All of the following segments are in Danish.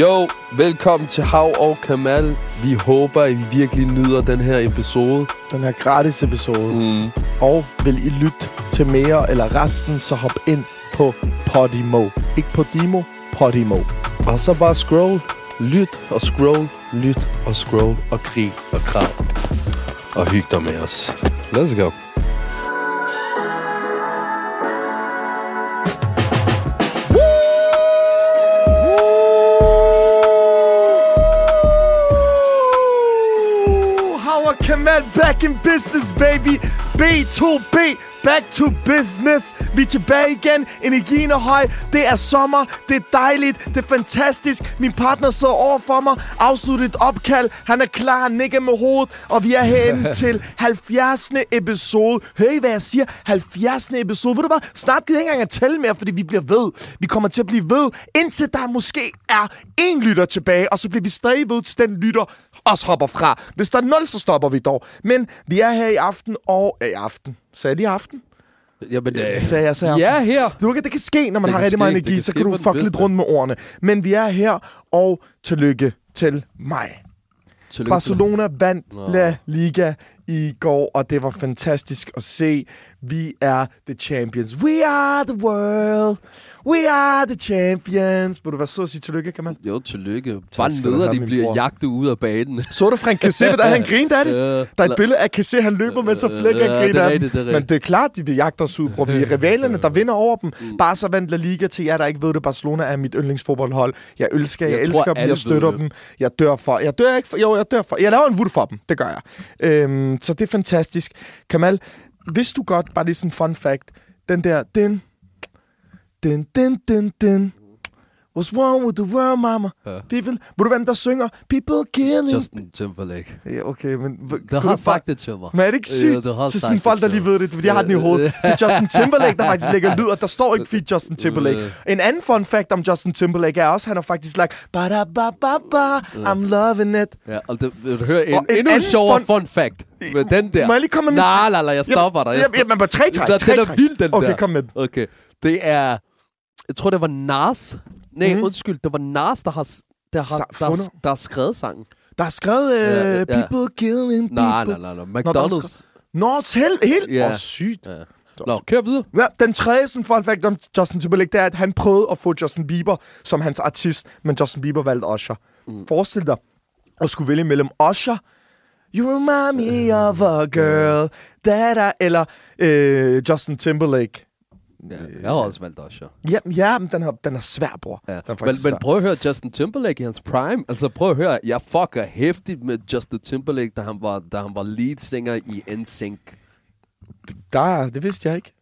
Jo, velkommen til Hav og Kamal. Vi håber, at I virkelig nyder den her episode. Den her gratis episode. Mm. Og vil I lytte til mere eller resten, så hop ind på Podimo. Ikke på Dimo, Podimo. Og så bare scroll, lyt og scroll, lyt og scroll og krig og krav. Og hyg dig med os. Let's go. Howard Kamal back in business, baby. B2B, back to business. Vi er tilbage igen. Energien er høj. Det er sommer. Det er dejligt. Det er fantastisk. Min partner sidder over for mig. Afsluttet et opkald. Han er klar. Han nikker med hovedet. Og vi er herinde til 70. episode. Hør I, hvad jeg siger? 70. episode. Ved du hvad? Snart gider jeg ikke engang at tælle mere, fordi vi bliver ved. Vi kommer til at blive ved, indtil der måske er én lytter tilbage. Og så bliver vi stadig ved til den lytter, også hopper fra. Hvis der er nul, så stopper vi dog. Men vi er her i aften, og... Øh, i aften. Sagde jeg lige aften? Jamen, øh, Sagde jeg, sagde ja, aften. her. Du, det kan ske, når man Det har rigtig meget energi, kan så kan du fuck lidt rundt med ordene. Men vi er her, og tillykke til mig. Tillykke Barcelona vandt Nå. La Liga i går, og det var fantastisk at se. Vi er the champions. We are the world. We are the champions. Vil du være så at sige tillykke, kan man? Jo, tillykke. Bare have, de bliver bror. jagtet ud af banen. Så du Frank Kassé, hvordan han grinte af det? Der er et billede af Kassé, han løber med, så flækker og er griner af dem. Men det er klart, de vil jagte os ud, bror. Vi er rivalerne, der vinder over dem. Bare så vandt La Liga til jer, der ikke ved det. Barcelona er mit yndlingsfodboldhold. Jeg elsker, jeg, Jeg elsker dem, jeg støtter dem. Jeg dør for. Jeg dør ikke for. Jo, jeg dør for. Jeg laver en vud for dem. Det gør jeg. Øhm, Øhm, så det er fantastisk. Kamal, hvis du godt, bare lige sådan en fun fact, den der, den, den, den, den, den, What's wrong with the world, mama? Ja. People, ved du, hvem der synger? People killing. Justin Timberlake. Ja, okay, men... Du har sagt det til mig. Men er det ikke Ja, sygt du har til sådan det folk, der lige ved det, fordi jeg har den i hovedet. Det er Justin Timberlake, der faktisk lægger lyd, og der står ikke feat Justin Timberlake. En anden fun fact om Justin Timberlake er også, han har faktisk lagt ba da ba ba ba I'm loving it. Ja, og det, du høre en, en endnu sjovere fun- fun fact med den der. Må jeg lige komme med Nej, nej, nej, jeg stopper dig. Jeg Jamen, jamen, tre træk, Den er vild, den Okay, der. kom med. Okay, det er... Jeg tror, det var Nas. Nej, Mhm. undskyld, det var Nas, der har, der har, Sa- der, har, fundet. der har skrevet sangen. Der er skrevet uh, Ja, ja, people killing people. Nej, nej, nej, nej. der McDonald's. Nå, til helt... Åh, Ja. oh, sygt. Ja. Nå, kør videre. Ja, den tredje sådan fun fact om Justin Timberlake, det er, at han prøvede at få Justin Bieber som hans artist, men Justin Bieber valgte Usher. Mm. Forestil dig at skulle vælge mellem Usher, You remind me of a girl, that I, eller øh, Justin Timberlake. Ja, jeg har også valgt Usher. Ja, ja men den er, den er svær, bror. Ja. Den er Men, faktisk men svær. prøv at høre Justin Timberlake i hans prime. Altså prøv at høre, jeg fucker hæftigt med Justin Timberlake, da han var, da han var lead singer i NSYNC. Der, det vidste jeg ikke.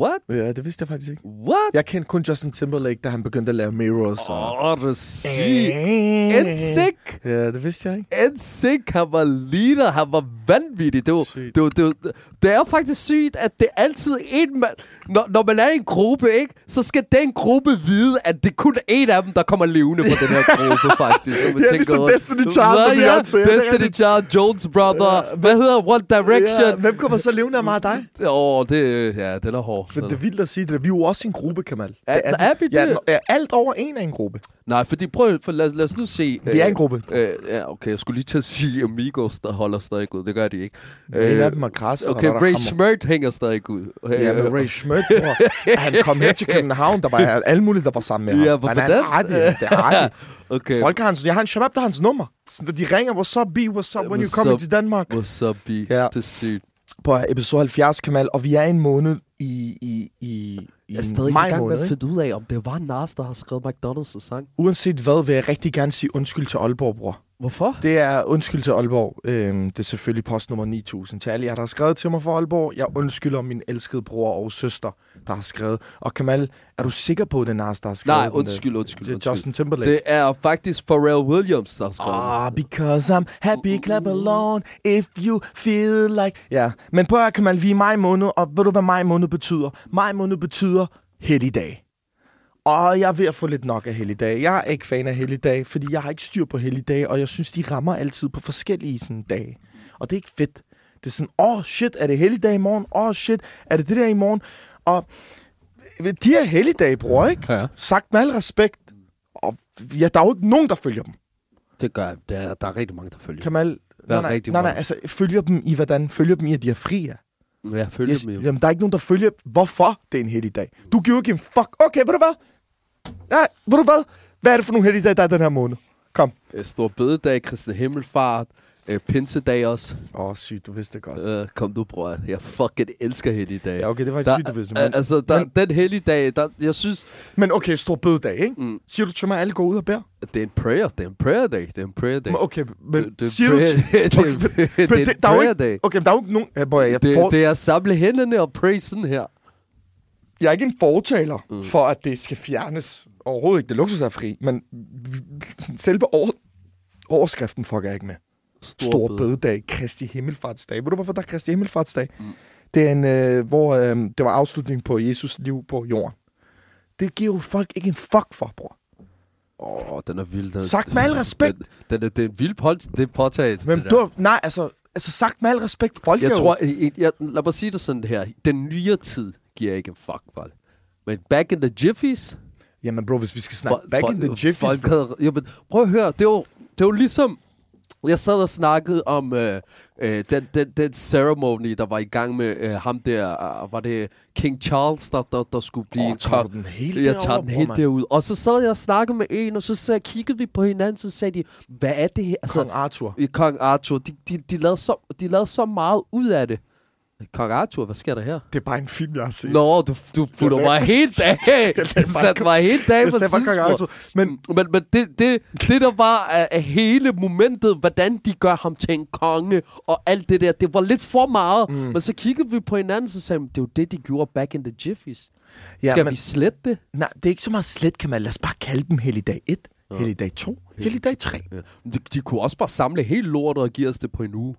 What? Ja, det vidste jeg faktisk ikke. What? Jeg kendte kun Justin Timberlake, da han begyndte at lave Mirrors. Og... Åh, oh, det er sygt. NSYNC. Ja, det vidste jeg ikke. NSYNC, han var leader, han var vanvittig. Det, var, det, var, det, var, det er faktisk sygt, at det er altid en mand... Når, når man er i en gruppe, ikke, så skal den gruppe vide, at det kun er en af dem, der kommer levende på den her gruppe, faktisk. Ja, tænker ligesom over- Destiny Child ja, Beyoncé, er Destiny. Child, Jones Brother. Ja, Hvad hedder One Direction? Ja, hvem kommer så levende af mig og dig? Åh, oh, det, ja, den er hård. For det er vildt at sige det. Vi er jo også en gruppe, Kamal. Er- Det er vi Ja, det? ja, alt over en er en gruppe. Nej, fordi prøv, for lad, lad os nu se. Vi er en gruppe. Øh, ja, okay, jeg skulle lige til at sige Amigos, der holder stadig ud. Det gør de ikke. En af dem er og Okay, der er der Ray. Schmidt hænger stadig ud. Ja, men Ray Schmidt, bror. Han kom her til København, der var alle mulige, der var sammen med ham. Ja, hvor- Men han er artig. Det er artig. Okay, Folk har hans, jeg har en shabab, der har hans nummer. Så de ringer, what's up, B, what's up, when you What's coming up? to Denmark? what's up, B? Ja. Det er sygt. På episode 70, Kamal, og vi er en måned i, i, i, i Jeg er stadig i gang med måned, at ikke? finde ud af, om det var Nas, der har skrevet McDonald's sang. Uanset hvad, vil jeg rigtig gerne sige undskyld til Aalborg, bror. Hvorfor? Det er undskyld til Aalborg. Øhm, det er selvfølgelig postnummer 9000 til alle jer, der har skrevet til mig fra Aalborg. Jeg undskylder min elskede bror og søster, der har skrevet. Og Kamal, er du sikker på, at det er Nas, der har skrevet Nej, den, øh, undskyld, undskyld, Det er undskyld. Justin Timberlake. Det er faktisk Pharrell Williams, der har skrevet den. Ah, because I'm happy, clap along if you feel like... Ja, men prøv at Kamal, vi er i maj måned, og ved du, hvad maj måned betyder? Maj måned betyder helligdag. Og jeg er ved at få lidt nok af helligdag. Jeg er ikke fan af helligdag, fordi jeg har ikke styr på helligdag, og jeg synes, de rammer altid på forskellige sådan, dage. Og det er ikke fedt. Det er sådan, åh oh, shit, er det helligdag i morgen? Åh oh, shit, er det det der i morgen? Og de her helligdage, bror, ikke? Ja. Sagt med al respekt. Og ja, der er jo ikke nogen, der følger dem. Det gør. Der, er- der er rigtig mange, der følger. Kamal, Der nej, er nej, rigtig nej, nej, altså, følger dem i hvordan? Følger dem i, at de er fri, ja. Følger Yes, dem jo. jamen, der er ikke nogen, der følger, hvorfor det er en heldig dag. Du giver ikke en fuck. Okay, ved du hvad? Ja, ved du hvad? Hvad er det for nogle heldige dage, der er den her måned? Kom. Øh, Stor bededag, Kristne Himmelfart, øh, Pinsedag også. Åh, oh, sygt, du vidste det godt. Øh, kom du, bror. Jeg fucking elsker helligdag. Ja, okay, det var Der, sygt, du vidste. Men, altså, der, men- den helligdag, der, jeg synes, men okay, stor bødedag, ikke? Mm. Siger du til mig, at alle går ud og bærer? det er en prayer. Det er en prayer day. Det er en prayer day. Men Okay, men det, det er siger du... prayer, til- det, er, det, er en er prayer day. Okay, men der er jo ikke nogen... Ja, boy, jeg, Det, for, det er at samle hænderne og pray sådan her. Jeg er ikke en fortaler mm. for, at det skal fjernes. Overhovedet ikke. Det luksus er fri. Men selve over, overskriften fucker jeg ikke med. Stor bededag, Kristi Himmelfartsdag. Ved du, hvorfor der er Kristi Himmelfartsdag? Mm. Det er en, øh, hvor øh, det var afslutningen på Jesus liv på jorden. Det giver jo folk ikke en fuck for, bror. Åh, oh, den er vild. Den, Sagt med al respekt. Den, den, er, det er en vild pot, det er påtaget. Men du, nej, altså, altså sagt med al respekt. Folk Jeg tror, jeg, jeg, lad mig sige det sådan her. Den nye tid giver ikke en fuck for det. Men back in the jiffies... Jamen bro, hvis vi skal snakke back fol- in the jiffies. Folk havde, jamen, prøv at høre, det var, det var ligesom... Jeg sad og snakkede om øh, øh, den, den, den ceremony, der var i gang med øh, ham der. Øh, var det King Charles, der, der, der skulle blive tager du den helt Jeg tager den helt derud. Og så sad jeg og snakkede med en, og så, så kiggede vi på hinanden, så sagde de, hvad er det her? Altså, Kong Arthur. Kong Arthur, de, de, de, lavede så, de lavede så meget ud af det. Kong Arthur, hvad sker der her? Det er bare en film, jeg har set. Nå, du, du putter mig helt af. Du satte mig helt af på tidspunkt. Men Men, men det, det, det, der var af, af hele momentet, hvordan de gør ham til en konge, og alt det der, det var lidt for meget. Mm. Men så kiggede vi på hinanden, så sagde vi, det er jo det, de gjorde back in the jiffies. Ja, Skal men- vi slette det? nej, det er ikke så meget slet, Kamal. Lad os bare kalde dem helligdag 1, helligdag 2, helligdag 3. Ja. De, de kunne også bare samle helt lortet og give os det på en uge.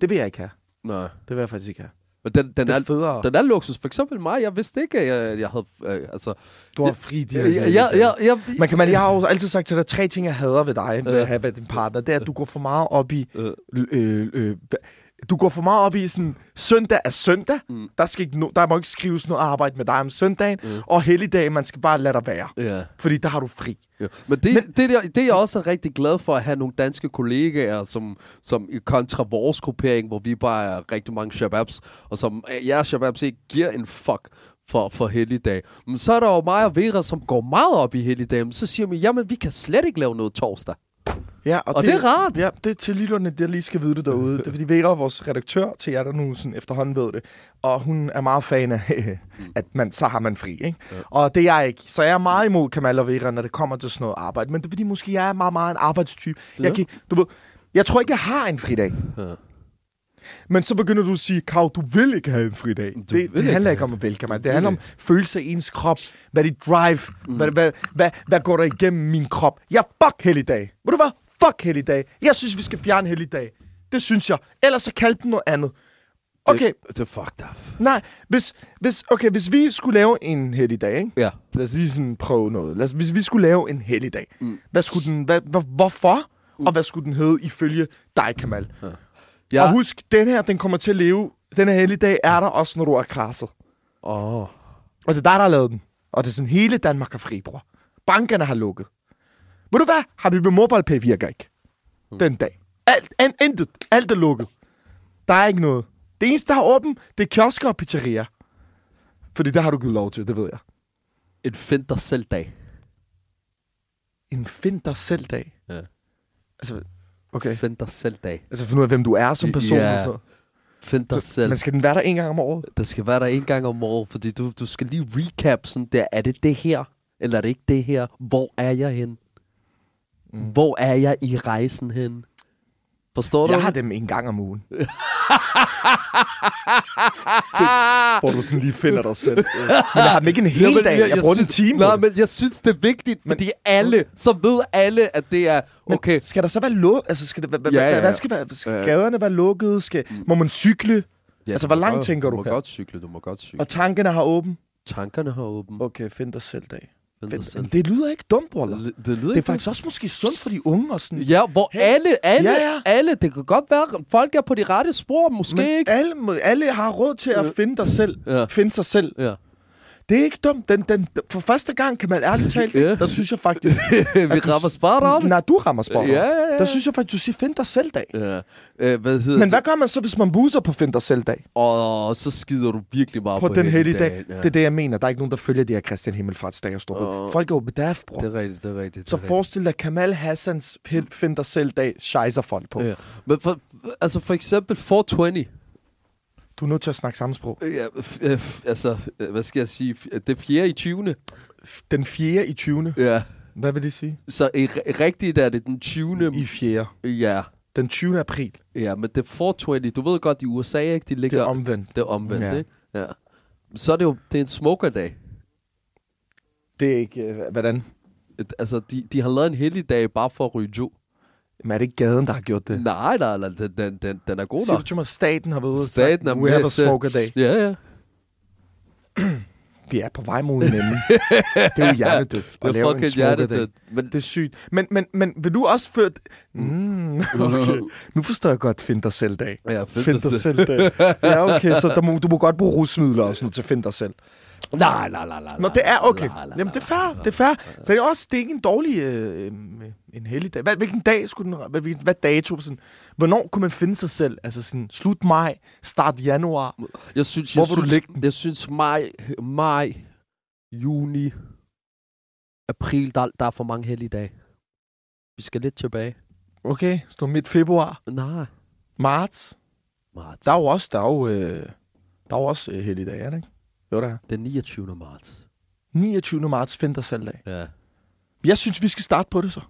Det vil jeg ikke have. Nej. Det vil jeg faktisk ikke have. Men den, den, Det er er, federe. den er luksus. For eksempel mig, jeg vidste ikke, at jeg, jeg havde... Øh, altså, Du har fri de jeg, jeg, jeg, jeg, Men Kamal, jeg har jo altid sagt til dig, tre ting, jeg hader ved dig, ved Ja. at have været din partner. Det er, at du går for meget op i... Øh. Øh, øh, du går for meget op i sådan, søndag er søndag. Mm. Der, skal ikke no, der må ikke skrives noget arbejde med dig om søndagen. Mm. Og helligdag, man skal bare lade dig være. ja. Fordi der har du fri. Ja. Men, det, Men det, der, det er jeg også rigtig glad for at have nogle danske kollegaer, som, som i kontra vores gruppering, hvor vi bare er rigtig mange shababs, og som øh, jeres shababs ikke giver en fuck for, for helligdag. Men så er der jo mig og Vera, som går meget op i helligdag, men så siger man, jamen vi kan slet ikke lave noget torsdag. Ja, og, Og det er rart. Ja, det er til lytterne, der lige skal vide det derude. Det er fordi Vera er vores redaktør til jer, der nu sådan efterhånden ved det. Og hun er meget fan af, at man, så har man fri, ikke? Ja. Og det er jeg ikke. Så jeg er meget imod Kamal og Vera, når det kommer til sådan noget arbejde. Men det er fordi, måske jeg er meget, meget en arbejdstype. Ja. Jeg, kan, du ved, jeg tror ikke, jeg har en fridag. Ja. Men så begynder du at sige, Kav, du vil ikke have en fridag. Det, vil det ikke handler ikke om at vælge, Kamal. Det handler om følelse af ens krop. Hvad er dit drive? Mm. Hvad, hvad, hvad, hvad går der igennem min krop? Jeg fuck helligdag. Ved du hvad? Fuck helligdag. Jeg synes, vi skal fjerne helligdag. Det synes jeg. Ellers så kald den noget andet. Okay, Det, det er fucked up. nej. Hvis, hvis, okay, hvis vi skulle lave en helligdag, ikke? Ja. Lad os lige sådan prøve noget. Lad os, hvis vi skulle lave en helligdag, mm. hvad skulle den, hvad, hvad, hvorfor? Mm. Og hvad skulle den hedde ifølge dig, Kamal? ja. Ja. Og husk, den her, den kommer til at leve. Den her helligdag er der også, når du er krasset. Åh. Og det er dig, der har lavet den. Og det er sådan, hele Danmark er fri, bror. Bankerne har lukket. Ved du hvad? Har vi med MobilePay virker ikke. Den dag. Alt, an, intet. Alt er lukket. Der er ikke noget. Det eneste, der har åben, det er kiosker og pizzeria. Fordi det har du givet lov til, det ved jeg. En find dig selv dag. En find dig selv dag. Ja. Altså, okay. Find dig selv dag. Altså finde ud af, hvem du er som person Ja. og sådan noget. Find dig selv. Men skal den være der en gang om året? Der skal være der en gang om året, fordi du, du skal lige recap sådan der, er det det her, eller er det ikke det her? Hvor er jeg hen? Mm. Hvor er jeg i rejsen hen? Forstår du? Jeg har dem en gang om ugen. Hvor du sådan lige finder dig selv. Men jeg har dem ikke en hel men dag. Jeg, bruger en synes, time. Nej, men jeg synes, det er vigtigt, fordi alle, så ved alle, at det er, Men okay, Skal der så være lukket? Altså, skal det, hvad, Ja, ja, ja, hvad skal være? Skal Ja. gaderne være lukket? Skal, må man cykle? ja, altså, du hvor må langt tænker du må her? godt cykle, du må godt cykle. Og tankerne har åben? Tankerne har åben. Okay, find dig selv dag. Men det lyder ikke dumt, Roller. Det, det lyder Det er faktisk også måske sundt for de unge og sådan. Ja, hvor Hey. alle, alle, Ja, ja. alle, det kan godt være, folk er på de rette spor, måske Men ikke. alle, alle har råd til at finde dig selv. Ja. Finde sig selv. Ja. Det er ikke dumt. Den, den, for første gang, kan man ærligt talt, Ja. der synes jeg faktisk... Vi rammer spot on. Nej, du rammer on. Ja, ja, ja. Der synes jeg faktisk, du siger find dig selv dag. Ja. Øh, hvad hedder Men det? hvad gør man så, hvis man buser på find dig selv dag? Og så skider du virkelig meget På, på, den hellige dag. helligdagen, Det er det, jeg mener. Der er ikke nogen, der følger det her Christian Himmelfartsdag og står på. Åh. Folk er jo bedaf, bror. Det er rigtigt, det er rigtigt. Så det er forestil dig Kamal Hassans fi- find dig selv dag, scheiser folk på. Ja. Men for, altså for eksempel 420. Du er nødt til at snakke samme sprog. Ja, f- øh, altså, øh, hvad skal jeg sige? Det er fjerde i 20. Den 4. i 20. Ja. Hvad vil det sige? Så i, ri- rigtigt er det den 20. I 4. Ja. Den 20. april. Ja, men det er 420. Du ved godt, i USA, ikke? De Det ligger er omvendt. det er omvendt, Ja. ja. ikke? Ja. Så er det jo det er en smokerdag. Det er ikke... øh, Hvordan? Altså, de, de har lavet en helligdag bare for at ryge jo. Men er det ikke gaden, der har gjort det? Nej, nej, nej, den, den, den, den er god Siger nok. du til mig, at staten har været ude Staten sagt, we have a smoker day. Ja, ja. Vi er på vej mod en ende. det er jo hjernedødt at Det lave en hjertet. Men Det er sygt. Men, men, men vil du også føre... Mm, okay. Nu forstår jeg godt find dig selv dag. ja, Find dig selv dag. Ja, okay, så der må, du må godt bruge rusmidler også nu til find dig selv. Nej, nej, nej, nej. Nå, det er okay. Jamen, det er fair. Det er fair. Så det er også, det er ikke en dårlig, øh, øh, en heldig dag. Hvad, hvilken dag skulle den, hvad, hvilken- hvad dato? Sådan, hvornår kunne man finde sig selv? Altså sådan, slut maj, start januar. Jeg synes, Hvor jeg vil du synes, lægge den? Jeg synes, maj, maj, juni, april, der, der er for mange hellige dage. Vi skal lidt tilbage. Okay, så midt februar, Nej. marts. Marts. Der er jo også, der er jo, øh, der er jo også øh, heldig dag, er det ikke? Jo, der er. Den 29. marts. 29. marts, find dig selv dag. Ja. Jeg synes, vi skal starte på det så.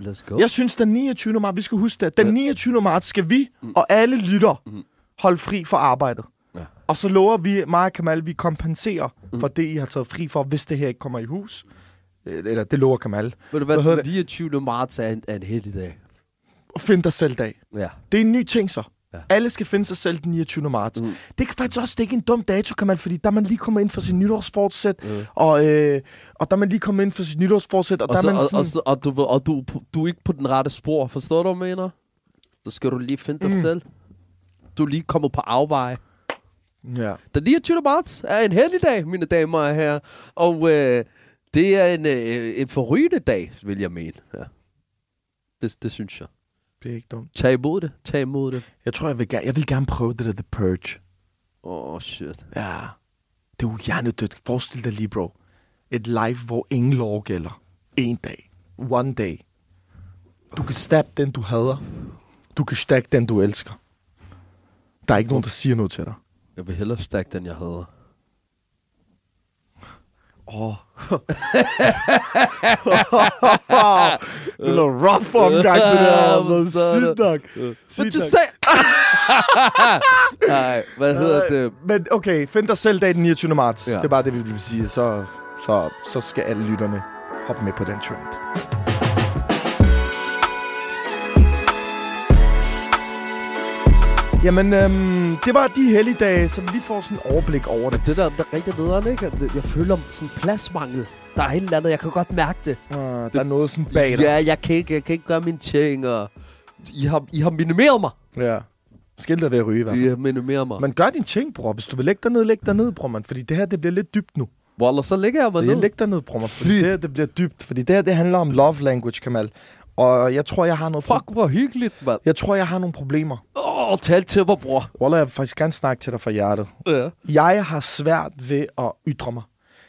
Let's go. Jeg synes, den 29. marts, vi skal huske det. Den Ja. 29. marts skal vi Mm. og alle lytter Mm. holde fri for arbejdet. Ja. Og så lover vi, mig og Kamal, vi kompenserer Mm. for det, I har taget fri for, hvis det her ikke kommer i hus. Øh, Eller det lover Kamal. Ved du Hvad hvad, den 29. marts er en, er en heldig dag. Og find dig selv dag. Ja. Det er en ny ting så. Ja. Alle skal finde sig selv den 29. marts. Mm. Det kan faktisk også det er ikke en dum dato, Kamal, fordi der er man lige kommet ind for sin nytårsfortsæt, Mm. og, øh, og der er man lige kommet ind for sit nytårsfortsæt, og, Og, der så, er man og, sådan... og, så, og, du, og du, du er ikke på den rette spor. Forstår du, hvad jeg mener? Så skal du lige finde dig Mm. selv. Du er lige kommet på afveje. ja. Den 29. marts er en heldig dag, mine damer og herrer. Og øh, det er en, øh, en forrygende dag, vil jeg mene. Ja. Det, det synes jeg. Det er ikke dumt. Tag imod det. Tag imod det. Jeg tror, jeg vil, gerne, jeg vil gerne prøve det der The Purge. Åh, oh, shit. Ja, det er jo hjernedødt. Forestil dig lige, bro. Et life, hvor ingen lov gælder. En dag. One day. Du kan stab den, du hader. Du kan stack den, du elsker. Der er ikke nogen, der siger noget til dig. Jeg vil hellere stack den, jeg havde. Åh. Oh. det er noget rough omgang, det der. Er er det. sygt nok. What you say? Nej, hvad hedder det? Men okay, find dig selv dag den 29. marts. Ja. Det er bare det, vi vil sige. Så, så, så skal alle lytterne hoppe med på den trend. Jamen, øhm, det var de helligdage, så vi får sådan et overblik over det. Men det der, der er rigtig nederen, ikke? Jeg føler sådan pladsmangel. Der er et eller andet, jeg kan godt mærke det. Uh, der er noget sådan bag dig. Ja, jeg kan ikke, jeg kan ikke gøre mine ting, og I har, I har minimeret mig. Ja. Skiltet er ved at ryge, i hvert fald. har minimeret mig. Men, gør din ting, bror. Hvis du vil lægge dig ned, læg dig ned, bror, man. Fordi det her, det bliver lidt dybt nu. Waller, så ligger jeg mig Det ned. læg dig ned, bror, man. Fordi Fy. det her, det bliver dybt. Fordi det her, det handler om love language, Kamal. Og jeg tror, jeg har noget... Fuck, hvor hyggeligt, mand. Jeg tror, jeg har nogle problemer. Åh, oh, tal til mig, bror. Wallah, jeg vil faktisk gerne snakke til dig fra hjertet. Ja. Jeg har svært ved at ytre mig.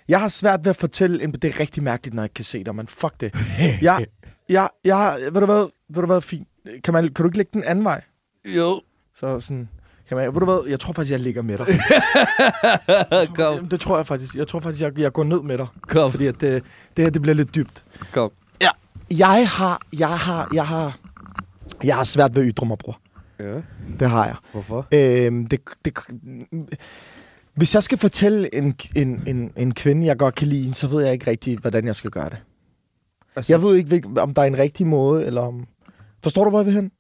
Jeg har svært ved at fortælle, en- det er rigtig mærkeligt, når jeg kan se dig, men fuck det. Jeg, jeg, jeg, ved du hvad, ved du hvad, fint. Kamal, kan du ikke lægge den anden vej? Jo. Så sådan, Kamal, ved du hvad, jeg tror faktisk, jeg ligger med dig. kom, Jamen, det tror jeg faktisk. Jeg tror faktisk, jeg, jeg går ned med dig. kom, Fordi at det, det her, det bliver lidt dybt. kom. Jeg har, jeg har, jeg har, jeg har svært ved at ytre mig, bror. Ja, Det har jeg. hvorfor? Øhm, det, det, hvis jeg skal fortælle en, en, en, en kvinde, jeg godt kan lide, så ved jeg ikke rigtig, hvordan jeg skal gøre det. Altså, Jeg ved ikke, om der er en rigtig måde, eller om... Forstår du, hvor jeg vil hen?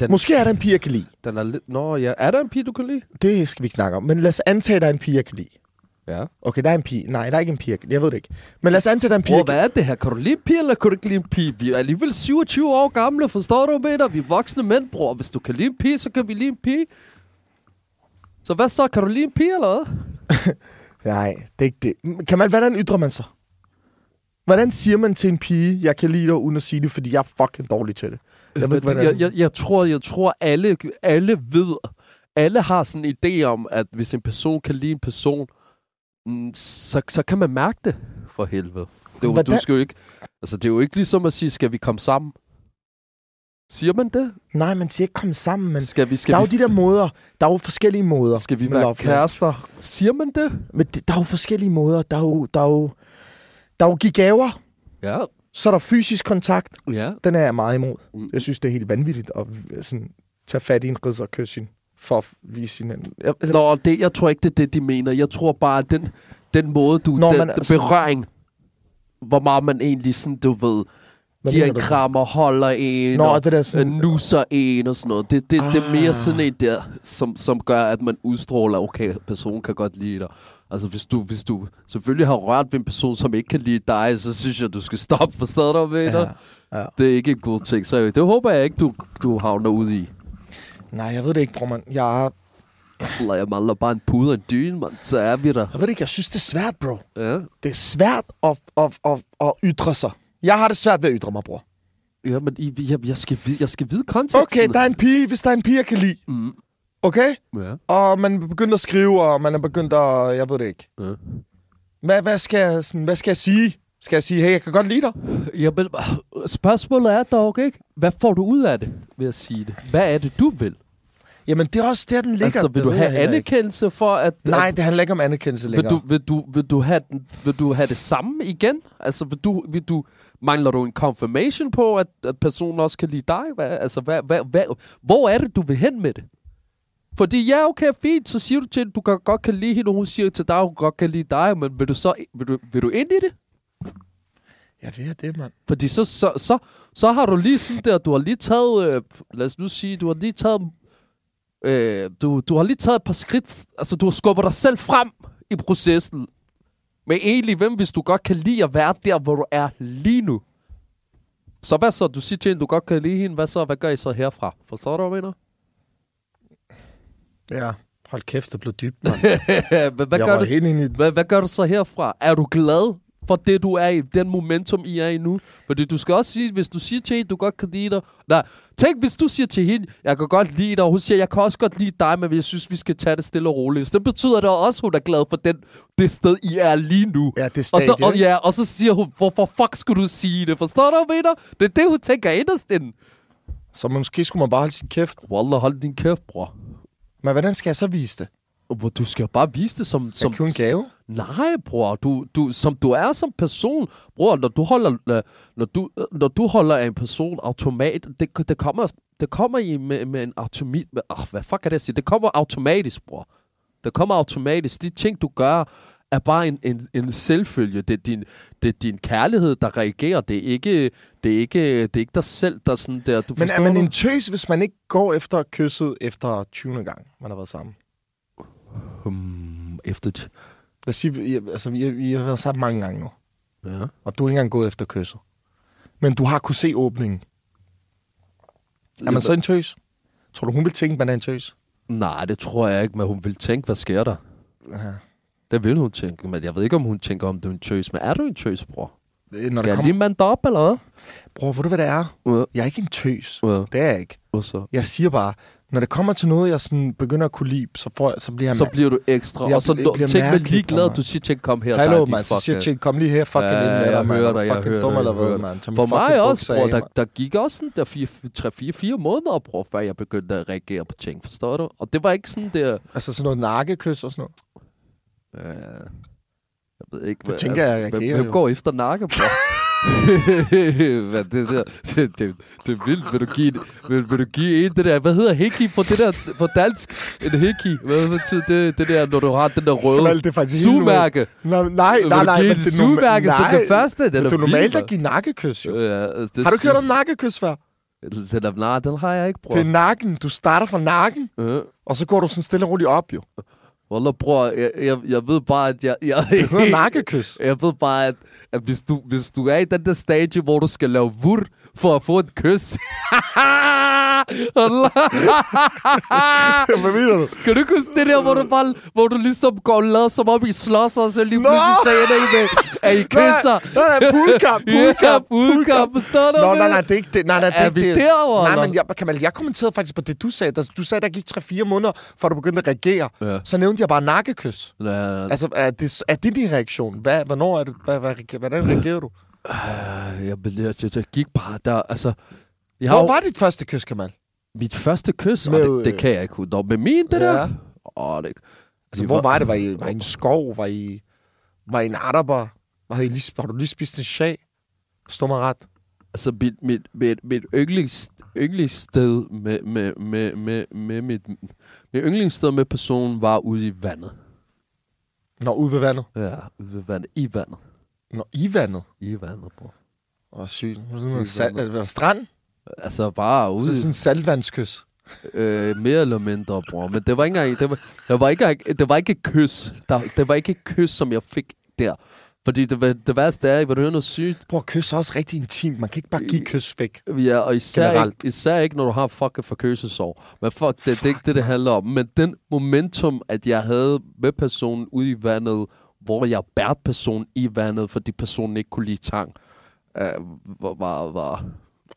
den, Måske er der en pige, jeg kan lide. den er lidt... Nå, ja. Er der en pige, du kan lide? Det skal vi ikke snakke om. Men lad os antage, at der er en pige, jeg kan lide. Ja. Okay, der er en pige. Nej, der er ikke en pige. jeg ved det ikke. Men lad os antage, der er en pige. Bror, hvad er det her? Kan du lide pige, eller kan du ikke lide en pige? Vi er alligevel 27 år gamle, forstår du, dig? Vi er voksne mænd, bror. Hvis du kan lide en pige, så kan vi lide en pige. Så hvad så? Kan du lide en pige, eller hvad? Nej, det er ikke det. Kan man, hvordan ytrer man sig? Hvordan siger man til en pige, jeg kan lide dig, uden at sige det, fordi jeg er fucking dårlig til det? Jeg ved ikke, hvordan... jeg, jeg, jeg, tror, jeg tror alle, alle ved, alle har sådan en idé om, at hvis en person kan lide en person, så, så kan man mærke det, for helvede. Det er jo, du skal jo ikke, altså, det er jo ikke ligesom at sige, skal vi komme sammen? Siger man det? Nej, man siger ikke komme sammen, men Skal vi, skal der er vi, jo de der måder. Der er jo forskellige måder. skal vi være kærester? Siger man det? Men det, der er jo forskellige måder. Der er jo, der er jo, der er jo give gaver. Ja. Så er der fysisk kontakt. Ja. Den er jeg meget imod. Mm. Jeg synes, det er helt vanvittigt at sådan, tage fat i en ridser og kysse hende for at vise hinanden. Jeg, eller, Nå, det, jeg tror ikke, det er det, de mener. Jeg tror bare, at den, den måde, du... Når den, man altså- berøring, hvor meget man egentlig sådan, du ved, hvad giver en du? kram og holder en, Nå, og det der øh, sådan... nusser en og sådan noget. Det, det, ah. det er mere Ah. sådan en der, som, som gør, at man udstråler, okay, personen kan godt lide dig. Altså, hvis du, hvis du selvfølgelig har rørt ved en person, som ikke kan lide dig, så synes jeg, du skal stoppe. Forstår du, hvad jeg? Ja, ja. Det er ikke en god ting. Så det håber jeg ikke, du, du havner ud i. Nej, jeg ved det ikke, bror, man. Jeg, Eller jeg mangler bare en pude og en dyne, mand. Så er vi der. jeg ved det ikke, jeg synes, det er svært, bro. Ja. Det er svært at, at, at, at ytre sig. Jeg har det svært ved at ytre mig, bror. Ja, men I, jeg, jeg, skal vide, jeg skal vide konteksten. Okay, der er en pige, hvis der er en pige, jeg kan lide. Mm. Okay? Ja. Og man er begyndt at skrive, og man er begyndt at... Jeg ved det ikke. ja. Hvad, hvad, skal, jeg, sådan, hvad skal jeg sige? Skal jeg sige, hey, jeg kan godt lide dig? Ja, men spørgsmålet er dog ikke, hvad får du ud af det, ved at sige det? Hvad er det, du vil? Jamen, det er også der, den ligger. altså, vil du have heller ikke. anerkendelse for, at... Nej, at, det handler ikke om anerkendelse vil længere. du, vil, du, vil, du have, vil du have det samme igen? Altså, vil du, vil du, mangler du en confirmation på, at, at personen også kan lide dig? Hvad, altså, hvad, hvad, hvad, hvor er det, du vil hen med det? Fordi ja, okay, fint, så siger du til hende, du kan, godt kan lide hende, og hun siger til dig, hun godt kan lide dig, men vil du så vil du, vil du ind i det? Jeg ved det, mand. Fordi så, så, så, så har du lige sådan der, du har lige taget, øh, lad os nu sige, du har lige taget, øh, du, du har lige taget et par skridt, altså du har skubbet dig selv frem i processen. Men egentlig, hvem hvis du godt kan lide at være der, hvor du er lige nu? Så hvad så? Du siger til hende, du godt kan lide hende. Hvad så? Hvad gør I så herfra? Forstår du, hvad jeg mener? Ja, hold kæft, det blev dybt, mand. Men hvad, jeg gør var du, helt i... hvad, hvad gør du så herfra? Er du glad for det, du er i? Den momentum, I er i nu? Fordi du skal også sige, hvis du siger til hende, du godt kan lide dig. Nej, tænk, hvis du siger til hende, jeg kan godt lide dig, og hun siger, jeg kan også godt lide dig, men jeg synes, vi skal tage det stille og roligt. Så det betyder det også, hun er glad for den, det sted, I er lige nu. Ja, det er Og stadie, så, og, ja, og så siger hun, hvorfor fuck skulle du sige det? Forstår du, hvad jeg mener? Det er det, hun tænker inderst inden. Så måske skulle man bare holde sin kæft. Wallah, hold din kæft, bror. Men hvordan skal jeg så vise det? Hvor Du skal jo bare vise det som... Som kun gave? Nej, bror. Du, du, som du er som person. Bror, når du holder, øh, når du, øh, når du holder en person automat, det, det kommer, det kommer i med, med en automat... Oh, hvad fuck er det, jeg siger? Det kommer automatisk, bror. Det kommer automatisk. De ting, du gør, er bare en, en, en selvfølge. Det er, din, det er din kærlighed, der reagerer. Det er ikke, det er ikke, det er ikke dig selv, der er sådan der... Du Men er man en tøs, hvis man ikke går efter kysset efter 20. gang, man har været sammen? Hmm, efter... Lad os sige, I, altså, I, I har været sammen mange gange nu, Ja. og du er ikke engang gået efter kysset. Men du har kunne se åbningen. Er man så en tøs? Tror du, hun vil tænke, man er en tøs? Nej, det tror jeg ikke, men hun vil tænke, hvad sker der? Ja. Det vil hun tænke, men jeg ved ikke, om hun tænker, om du er en tøs. Men er du en tøs, bror? Når Skal jeg kommer... lige mande op, eller hvad? Bror, ved du, hvad det er? Ja. Jeg er ikke en tøs. Ja. Det er jeg ikke. Og så, Jeg siger bare, når det kommer til noget, jeg sådan begynder at kunne lide, så, får, så bliver jeg... så bliver du ekstra. Jeg og så bliver tænk mærkelig, ligeglad, bror, du siger til, kom her, Hallo, mand. Så siger Chick, kom lige her, fucking Ja, ind med dig, jeg mand. hører Er dig, jeg fucking hører dum eller jeg hvad, mand? For mig også, bror, der, der gik også sådan der 3-4 måneder, bror, før jeg begyndte at reagere på ting, forstår du? Og det var ikke sådan der... Altså sådan noget nakkekys og sådan noget. Jeg ved ikke, Det tænker jeg, jeg hvem, går efter nakke, bror? hvad det der? Det, det, det er vildt. Vil du give, vil, vil du give en det der? Hvad hedder hiki på det der på dansk? En hiki. Hvad betyder det, det der, når du har den der røde Kemal, det er faktisk helt sugemærke? Nej, nej, Vil nej, du nej. give et er sugemærke som nej, det første? Den det er normalt at give nakkekys, jo. Ja, altså, det Har du hørt om nakkekys før? Den er, nej, den har jeg ikke, bror. Det er nakken. Du starter fra nakken, Ja. og så går du sådan stille og roligt op, jo. Wallah, bror, jeg, jeg, jeg ved bare, at jeg... jeg Det hedder nakkekys. Jeg ved bare, at, at hvis, du, hvis du er i den der stage, hvor du skal lave vur for at få et kys, Hvad mener du? kan du ikke huske det der, hvor du, bare, hvor du ligesom går og lader som op i slås, og så lige pludselig Nå! sagde det med, at I kysser? Nej, nej, Ja, poolkamp, poolkamp, forstår du? Nå, nej, nej, det er ikke det. Nej, nej, det er, Er vi det. derovre, Nej, men jeg, Kamal, jeg kommenterede faktisk på det, du sagde. Der- Du sagde, der gik 3-4 måneder, før du begyndte at reagere. Ja. Så nævnte jeg bare nakkekys. Ja, Altså, er det, er det din reaktion? Hvad, hvornår er det? Hvad, hvad, hvordan reagerer du? jeg, jeg, jeg, jeg gik bare der, altså... Jeg Hvor var dit første kys, Kamal? Mit første kys, Med, det, det kan jeg ikke huske. Med min, det der? Ja. Åh, det... Altså, hvor var det? Var I, var I en skov? Var I, var I en araber? Var I lige, har du lige spist en shag? Forstår mig ret? Altså, mit, mit, mit, mit yndlings, yndlingssted med, med, med, med, med mit, mit yndlingssted med personen var ude i vandet. Nå, ude ved vandet. Ja, ude ved vandet. I vandet. Nå, i vandet. I vandet, bror. Åh, sygt. Var det vandet. var der strand? Altså, bare Det ude er sådan en saltvandskys. øh, mere eller mindre, bror. Men det var ikke engang, det var, det var ikke, engang- det var ikke et kys. Der, det var ikke et kys, som jeg fik der. Fordi det, det værste er, vil du høre noget sygt? Bror, kys er også rigtig intimt. Man kan ikke bare give kys væk. Ja, og især Generelt. ikke, især ikke, når du har fucking forkølelsesår. Men fuck, det, det er ikke det, det handler om. Men den momentum, at jeg havde med personen ude i vandet, hvor jeg bærte personen i vandet, fordi personen ikke kunne lide tang, øh, var, var, var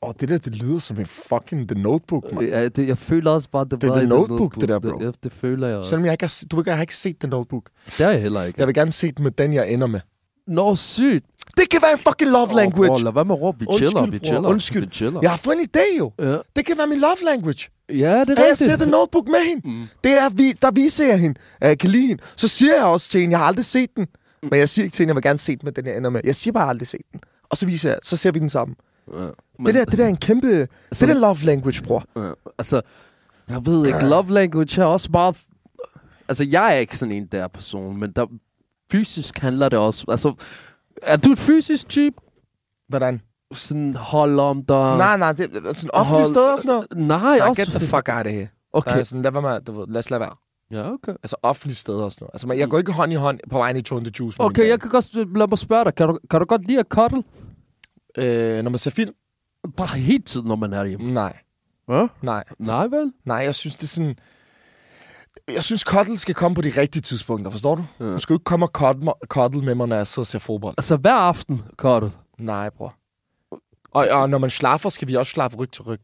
Åh, det der, det lyder som en fucking The Notebook, man. ja, det, jeg føler også bare, det, Det var The i Notebook, det der, bro. Det, det, føler jeg også. Selvom jeg ikke har, du ikke, har ikke set The Notebook. Det er jeg heller ikke. Jeg vil gerne se den med den, jeg ender med. Nå, sygt. Det kan være en fucking love language. Åh, bror, lad være med at råbe. Vi Undskyld, chiller, vi chiller. Undskyld. Vi chiller. Jeg har fået en idé, jo. Ja. Det kan være min love language. ja, det er At jeg ser rigtigt. The Notebook med hende. Mm. Det er, vi, der viser jeg hende, at jeg kan lide hende. Så siger jeg også til hende, jeg har aldrig set den. Men jeg siger ikke til hende, jeg vil gerne se den med den, jeg ender med. Jeg siger bare, jeg har aldrig set den. Og så viser jeg, så ser vi den sammen. Ja. Men, det, der, det der er en kæmpe... Det der love language, bror. Ja, altså, jeg ved ikke, love language er også bare... Altså, jeg er ikke sådan en der person, men der, fysisk handler det også... Altså, er du et fysisk type? Hvordan? Sådan hold om dig? Nej, nej, det er sådan offentlige Hold- steder og sådan noget. Nej, Nej, også... get the fuck out of here. Okay. Okay. sådan, lad, være med, du ved, lad os lade være. Ja, okay. Altså offentlige steder og sådan noget. Altså, men jeg går ikke hånd i hånd på vejen i Tone the Juice. Okay, jeg kan godt... Lad mig spørge dig. Kan du, kan du godt lide at cuddle? Øh, når man ser film? Bare hele tiden, når man er hjemme. Nej. Ja? Nej. Nej, vel? Nej, jeg synes, det er sådan... Jeg synes, cuddle skal komme på de rigtige tidspunkter, forstår du? Ja. Du skal jo ikke komme og cuddle med mig, når jeg sidder og ser fodbold. Altså, hver aften cuddle. Nej, bror. Og, og når man slaffer, skal vi også slaffe ryg til ryg.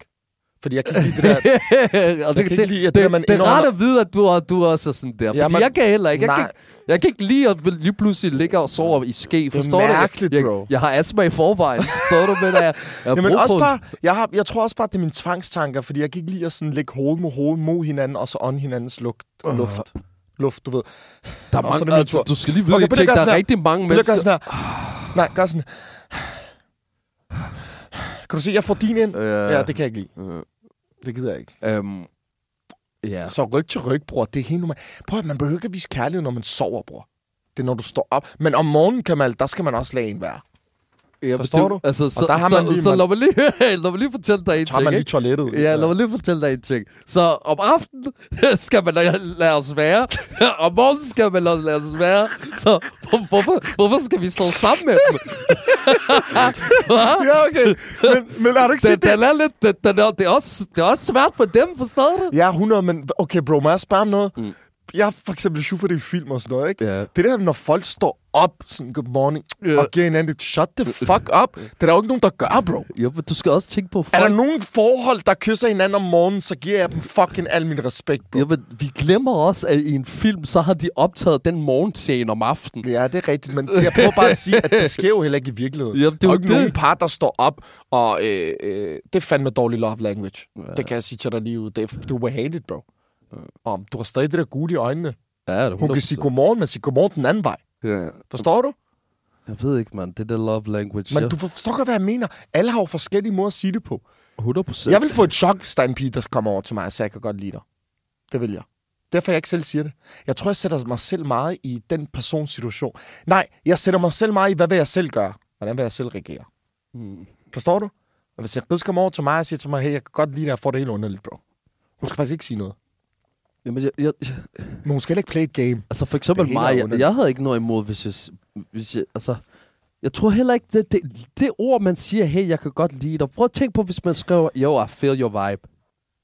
Fordi jeg kan ikke lide det der... og kan ikke lide, at det det, der, man det er rart at vide, at du, er- du også er sådan der. Ja, Fordi man- jeg kan heller ikke. Jeg, kan jeg kan ikke lide at lige pludselig ligge og sove i ske. Forstår mærkeligt, du? Jeg, bro. jeg, jeg har astma i forvejen. Forstår du, men jeg, jeg har Jamen også for- bare, jeg, har, jeg tror også bare, det er mine tvangstanker, fordi jeg kan ikke lide at sådan lægge hoved mod hoved mod hinanden, og så ånde hinandens lugt, Øh. luft. Luft, du ved. Der er er det mange, altså, du skal lige vide, Okay, at der er rigtig mange mennesker. Nej, gør sådan Kan du se, jeg får din ind? Øh, Ja, det kan jeg ikke lide. øh, Det gider jeg ikke. øhm, ja. Så ryg til ryg, bror. Det er helt normalt. Prøv at man behøver ikke at vise kærlighed, når man sover, bror. Det er, når du står op. Men om morgenen, Kamal, der skal man også lade en være. Ja, Forstår du? du? Altså, så, der har så, man lige- så man- lad mig lige, lad mig lige fortælle dig en Tager ting. man lige ikke? toilettet. Ja, lad mig lige fortælle dig en ting. Så om aftenen skal man lade, lade os være. om morgenen skal man lade, lade os være. Så hvor- hvorfor, hvorfor skal vi sove sammen med dem? Ja, okay. Men, men har du ikke Den, set det? den er lidt, den, den er, det, er også, det er også svært for dem, forstår du? Ja, 100, men okay, bro, må jeg spørge om noget? Mm. Jeg er for eksempel det i film og sådan noget, ikke? Ja. Det der, når folk står op, sådan good morning, Ja. og giver hinanden et shut the fuck up. Det er der jo ikke nogen, der gør, bro. Ja, men du skal også tænke på folk. Er der nogen forhold, der kysser hinanden om morgenen, så giver jeg dem fucking al min respekt, bro. Ja, men vi glemmer også, at i en film, så har de optaget den morgenscene om aftenen. Ja, det er rigtigt, men jeg prøver bare at sige, at det sker jo heller ikke i virkeligheden. Jamen, det der er er jo jo ikke nogen det. par, der står op, og øh, øh, det er fandme dårlig love language. Ja. Det kan jeg sige til dig lige ud. Det er, du will hate it, bro. Og du har stadig det der gule i øjnene. Ja, det Hun kan sige godmorgen, men sige godmorgen den anden vej. Ja. Forstår du? Jeg ved ikke, man. Det er det love language. Men ja. du forstår godt, hvad jeg mener. Alle har jo forskellige måder at sige det på. 100 procent. Jeg vil få et chok, hvis der er en pige, der kommer over til mig og siger, jeg kan godt lide dig. Det vil jeg. Derfor jeg ikke selv siger det. Jeg tror, jeg sætter mig selv meget i den persons situation. Nej, jeg sætter mig selv meget i, hvad vil jeg selv gøre? Hvordan vil jeg selv reagere? Mm. Forstår du? Og hvis jeg kommer over til mig og siger til mig, hey, jeg kan godt lide dig, jeg får det helt underligt, bro. Hun skal faktisk ikke sige noget. Jamen, jeg, jeg, Men hun skal heller ikke play et game. altså for eksempel Det mig, jeg, jeg havde ikke noget imod, hvis jeg, hvis jeg, altså, jeg tror heller ikke, det, det, det ord, man siger, hey, jeg kan godt lide dig. Prøv at tænke på, hvis man skriver, yo, I feel your vibe.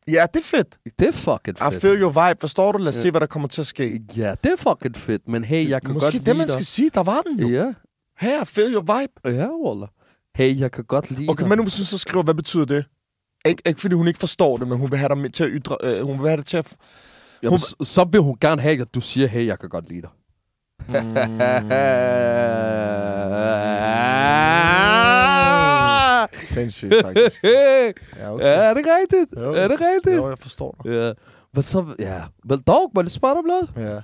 Ja, det er fedt. Det er fucking I fedt. feel your vibe. Forstår du? Lad os se, hvad der kommer til at ske. Ja, det er fucking fedt, men hey, jeg kan Måske godt det, lide man skal sige. Der var den jo. dig. Ja, Her, I feel your vibe. ja, Waller. Hey, jeg kan godt lide Okay, dig. men nu hun så skriver, hvad betyder det? Ikke, ikke fordi hun ikke forstår det, men hun vil have dig til at ytre... Øh, hun vil have det til at... Jamen, hun- så, så vil hun gerne have, at du siger, hey, jeg kan godt lide dig. Sindssygt, faktisk. Ja, okay. er det rigtigt? Jo, er det rigtigt? Jo, jeg forstår dig. Ja. Men så, ja. Men dog, må jeg spørge dig om noget? Ja.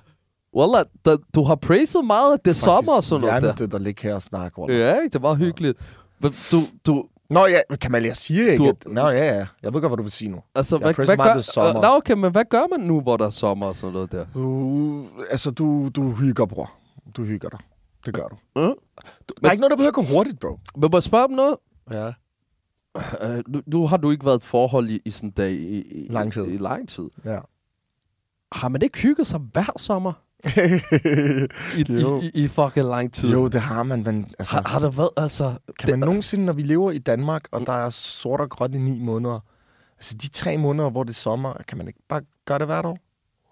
Wallah, da, du har praised meget, at det er sommer og sådan noget der. det, der ligger her og snakker. Ja. Ja, det var hyggeligt. Men du, du, Nå ja, men Kamal, jeg siger ikke, Du- at... Nå ja, ja. Jeg ved godt, hvad du vil sige nu. altså, Jeg hvad, hvad gør, er sommer. Øh, Nå, okay, men hvad gør man nu, hvor der er sommer og sådan noget der? Du, altså, du, du hygger, bror. Du hygger dig. Det gør du. Mm. du der er ikke noget, der behøver at gå hurtigt, bro. Men må jeg spørge om noget? Ja. Uh, nu, nu har du ikke været et forhold i, i sådan en dag i, i, Lang tid. I, i lang tid. Ja. Har man ikke hygget sig hver sommer i, Jo. i, i, fucking lang tid? jo, det har man, men altså... Har, har der været, altså... Kan man nogensinde, når vi lever i Danmark, og der er sort og gråt i ni måneder, altså de tre måneder, hvor det er sommer, kan man ikke bare gøre det hvert år?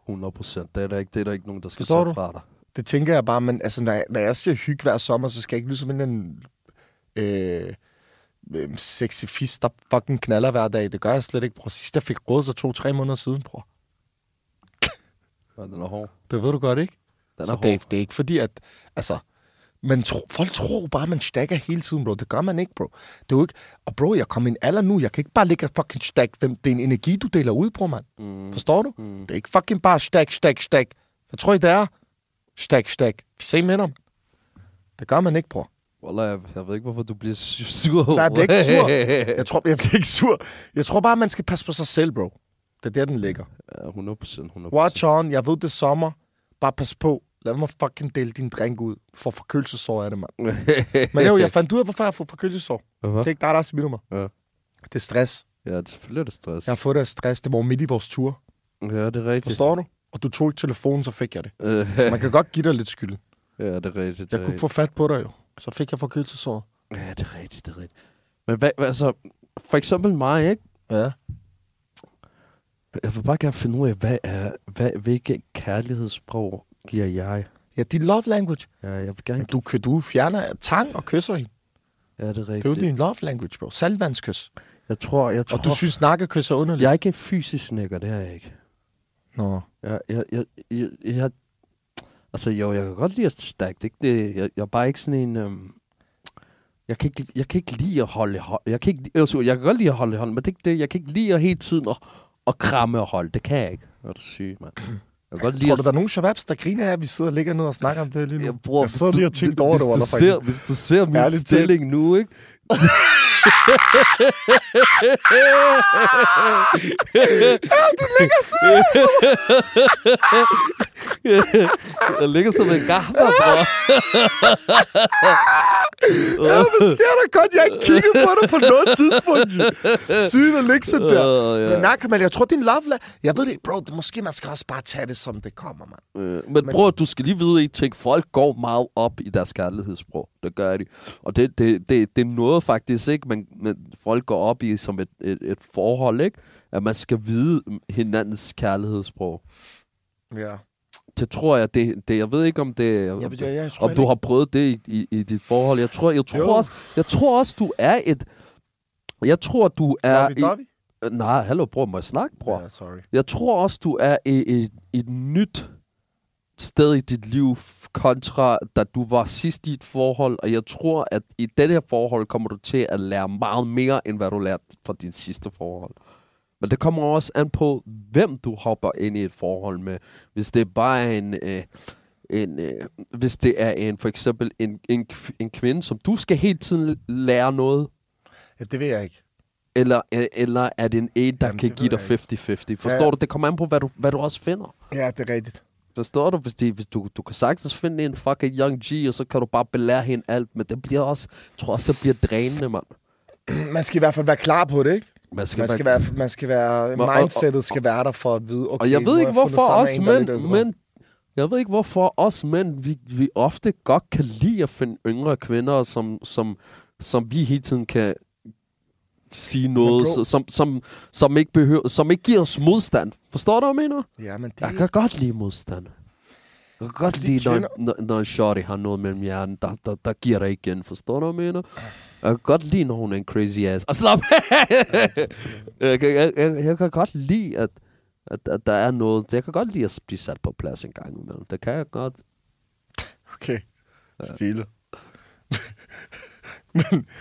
100 procent. Det er der ikke, det er der ikke nogen, der skal tage fra dig. Det tænker jeg bare, men altså, når jeg, når jeg siger hygge hver sommer, så skal jeg ikke lyde som en anden, øh, øh, sexy fis, der fucking knaller hver dag. Det gør jeg slet ikke, bror. Sidst jeg fik råd, så to-tre måneder siden, bror. Ja, den er hård. Det ved du godt, ikke? Den er så hård. det, er, det er ikke fordi, at... Altså, men tro, folk tror bare, at man stakker hele tiden, bro. Det gør man ikke, bro. Det er jo ikke... Og bro, jeg kommer i en alder nu. Jeg kan ikke bare ligge og fucking stack. Det er en energi, du deler ud, bro, mand. Mm. Forstår du? Mm. Det er ikke fucking bare stack, stack, stack. Hvad tror I, det er? Stack, stack. Vi ser med dem. Det gør man ikke, bror. Wallah, jeg, jeg ved ikke, hvorfor du bliver su- sur. Nej, jeg bliver ikke sur. Jeg tror, jeg bliver ikke sur. Jeg tror bare, man skal passe på sig selv, bro. Det er der, den ligger. ja, 100 procent. 100 Watch on. Jeg ved, det er sommer. Bare pas på. Lad mig fucking dele din drink ud. For forkølelsesår er det, mand. Men jo, jeg fandt ud af, hvorfor jeg fået forkølelsesår. Hvad? Det er ikke dig, der har smittet mig. Ja. Det er stress. Ja, det, selvfølgelig er det stress. Jeg har fået det af stress. Det var midt i vores tur. Ja, det er rigtigt. Forstår du? Og du tog ikke telefonen, så fik jeg det. Så man kan godt give dig lidt skyld. ja, det er rigtigt. det Jeg er kunne ikke få fat på dig jo. Så fik jeg forkølelsesår. Ja, det er rigtigt, det er rigtigt. Men hvad, altså, for eksempel mig, ikke? Ja. Jeg vil bare gerne finde ud af, hvad er, hvad, hvilke kærlighedssprog giver jeg? Ja, din love language. Ja, jeg vil gerne... Du, du fjerner tang og kysser hende. Ja, det er Det er jo rigtigt. din love language, bro. Salvandskys. Jeg tror, jeg tror... Og du synes, nakkekys er underligt. Jeg er ikke en fysisk snikker, det er jeg ikke. Nå. Jeg, jeg, jeg, jeg, jeg, altså jo, jeg kan godt lide at er ikke det, jeg, jeg er bare ikke sådan en... Øhm, jeg, kan ikke, jeg kan ikke lide at holde hånd. Jeg kan, ikke, sorry, jeg kan godt lide at holde hånd, men det er ikke det. Jeg kan ikke lide at hele tiden at, at kramme og holde. Det kan jeg ikke. Hvor er du syg, mand. Jeg godt lide Tror at... du, der er nogen shababs, der griner af, at vi sidder og ligger ned og snakker om det lige nu? Jeg, bror, jeg sidder lige og tænker over det, du ser, hvis du ser min Ærligt stilling nu, ikke? du ligger sådan. Jeg ligger som en gammer, bror. Ja, hvad sker der godt? Jeg har ikke kigget på dig på noget tidspunkt. Sygt at ligge sådan der. Åh, ja. Men nej, Kamal, jeg tror, det er en love la- Jeg ved det, bro, det, måske man skal også bare tage det, som det kommer, mand. Øh, Men, men bror, du skal lige vide en ting. Folk går meget op i deres kærlighedssprog. Det gør de. Og det, det, det, det er noget faktisk, ikke? Men, men folk går op i som et, et, et forhold, ikke? At man skal vide hinandens kærlighedssprog. Ja. Det tror jeg, det, det jeg ved ikke, om det... Jeg, jeg, jeg, jeg om du har prøvet det i, i, i dit forhold. Jeg tror, jeg tror Jo. også, jeg tror også, du er et... Jeg tror, du er... ikke- Lovey, I, nej, hallo, bror, må jeg snakke, bror? Ja, sorry. Jeg tror også, du er i et, et nyt sted i dit liv kontra, da du var sidst i et forhold, og jeg tror, at i dette her forhold kommer du til at lære meget mere, end hvad du lærte fra din sidste forhold. Men det kommer også an på, hvem du hopper ind i et forhold med. Hvis det er bare en... Øh, en, øh, hvis det er en for eksempel en, en, en kvinde, som du skal hele tiden lære noget, Ja, det ved jeg ikke. eller, øh, eller er det en en, der Jamen, kan det give dig jeg 50-50? Forstår Ja. du? Det kommer an på, hvad du, hvad du også finder. Ja, det er rigtigt. Forstår du? Hvis, de, hvis du, du kan sagtens finde en fucking young G, og så kan du bare belære hende alt, men det bliver også, jeg tror også, det bliver drænende, mand. Man skal i hvert fald være klar på det, ikke? Man skal, Man skal være, man skal være, og- mindsetet skal være der for at vide, okay, og jeg ved ikke, hvorfor os mænd, men jeg ved ikke, hvorfor os mænd, vi, vi ofte godt kan lide at finde yngre kvinder, som, som, som vi hele tiden kan sige noget, bro- som, som, som, ikke behøver, som ikke giver os modstand. Forstår du, hvad jeg mener? Ja, men det Jeg kan godt lide modstand. Jeg kan godt De lide, når, når, når en shorty har noget mellem hjernen, der, der, der giver dig igen. Forstår du, hvad jeg mener? Jeg kan godt lide, når hun er en crazy ass. Og slap jeg, kan, jeg, jeg, jeg kan godt lide, at, at, at der er noget. Jeg kan godt lide at blive sat på plads en gang imellem. Det kan jeg godt. Okay. Stille.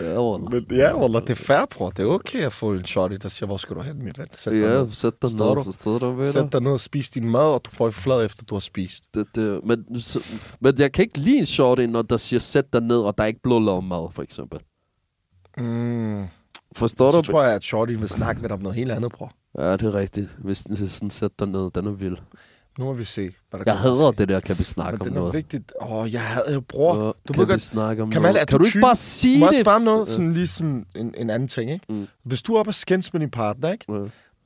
Ja, wallah. Men ja, Wallah, det er fair, bror. Det er okay at få en shorty, der siger, hvor skal du hen, mit ven? Sæt dig Ja, ned. sæt dig Forstår ned. du? Sæt dig ned og spis din mad, og du får en flad efter, du har spist. det, det, men, så, men jeg kan ikke lide en shorty, når der siger, sæt dig ned, og der er ikke blå lav mad, for eksempel. Mm. Forstår Så du? tror jeg, at shorty vil snakke med dig om noget helt andet, bror. Ja, det er rigtigt. Hvis den sådan sæt dig ned, den er vild. Nu må vi se, hvad der Jeg hader det der, kan vi snakke Men om det er noget. vigtigt. Åh, oh, jeg havde jo, bror. Ja, du kan vi godt- snakke om Kamal, noget? kan du ikke bare sige Må jeg det? spørge om noget? Sådan lige sådan en, en anden ting, ikke? Mm. Hvis du er oppe og skændes med din partner, ikke?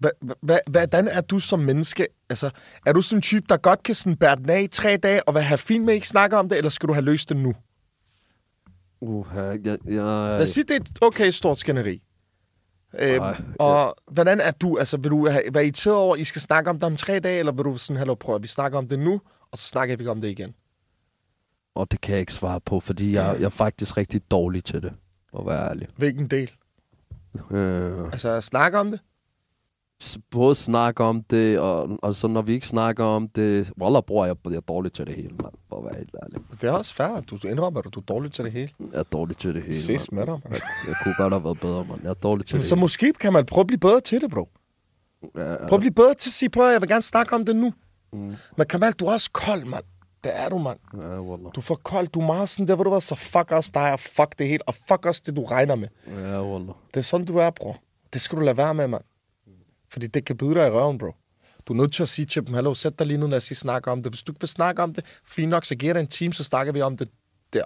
Hva- Hvordan er du som menneske? Altså, er du sådan en type, der godt kan sådan bære den af i tre dage, og have fint med ikke snakke om det, eller skal du have løst det nu? Uh, jeg, jeg, Lad os sige, det er et okay stort skænderi. Øh, Ej, og hvordan er du? Altså, vil du have, være irriteret over, at I skal snakke om det om tre dage, eller vil du sådan, hallo, prøv at vi snakker om det nu, og så snakker vi om det igen? og det kan jeg ikke svare på, fordi jeg, jeg er faktisk rigtig dårlig til det, at være ærlig. Hvilken del? Øh, Altså, snakke om det? Både snakke om det, og, og så når vi ikke snakker om det, Wallah, bror, jeg, jeg er dårlig til det hele, mand, for at være helt ærlig. Det er også fair, at du indrømmer, at du er dårlig til det hele. Jeg er dårlig til det hele, Ses mand. med dig, man. Jeg kunne godt have været bedre, mand. Jeg er dårlig til det Så måske kan man prøve at blive bedre til det, bro. hele. Ja, Prøv at blive bedre til at sige, prøv at jeg vil gerne snakke om det nu. Mm. Men Kamal, du er også kold, mand. Det er du, mand. ja, Wallah. Du er for kold. Du er meget sådan der, hvor du var så fuck også dig, og fuck det hele, og fuck også det, du regner med. Ja, Wallah. Det er sådan, du er, bror. Det skal du lade være med, mand. Fordi det kan byde dig i røven, bro. Du er nødt til at sige til dem, hallo, sæt dig lige nu, lad os snakke om det. Hvis du ikke vil snakke om det, fint nok, så giver dig en time, så snakker vi om det der.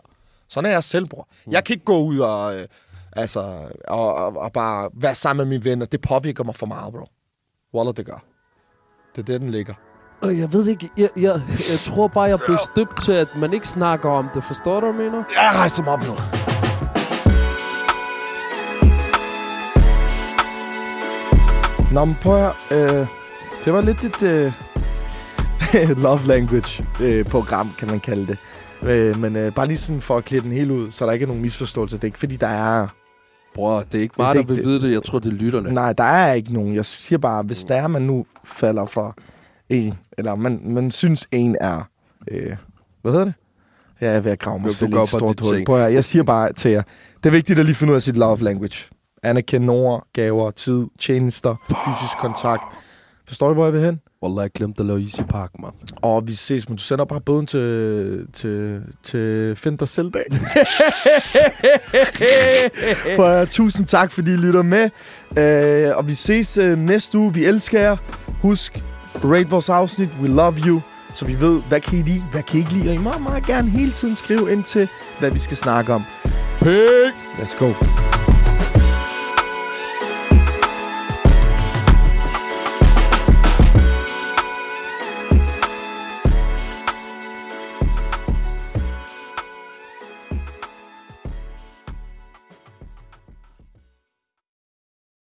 Sådan er jeg selv, bror. Jeg kan ikke gå ud og, øh, altså, og, og, og bare være sammen med mine venner. Det påvirker mig for meget, bro. Wallah, det gør. Det er det, den ligger. Øh, Jeg ved ikke, jeg, jeg, jeg tror bare, jeg blev støbt til, at man ikke snakker om det. Forstår du, mener? Jeg rejser mig op nu. Nå, men prøv at høre, øh, Det var lidt et øh, love language øh, program, kan man kalde det. Øh, men øh, bare lige sådan for at klæde den helt ud, så der ikke er nogen misforståelse. Det er ikke fordi, der er... Bror, det er ikke mig, det der vil det- vide det. Jeg tror, det er lytterne. Nej, der er ikke nogen. Jeg siger bare, hvis der er, man nu falder for en, eller man, man synes en er... Øh, hvad hedder det? Jeg er ved at grave mig selv i et bare stort hul. Prøv jeg siger bare til jer, det er vigtigt at lige finde ud af sit love language. Anerkende ord, gaver, tid, tjenester, fysisk kontakt. Forstår I, hvor jeg vil hen? Wallah, jeg glemte at lave Easy Park, mand. Og vi ses, men du sender bare bøden til, til, til Find dig selv dag. At, høre, tusind tak, fordi I lytter med. Øh, og vi ses øh, næste uge. Vi elsker jer. Husk, rate vores afsnit. We love you. Så vi ved, hvad kan I lide, hvad kan I ikke lide. Og I må meget gerne hele tiden skrive ind til, hvad vi skal snakke om. Peace! Let's go.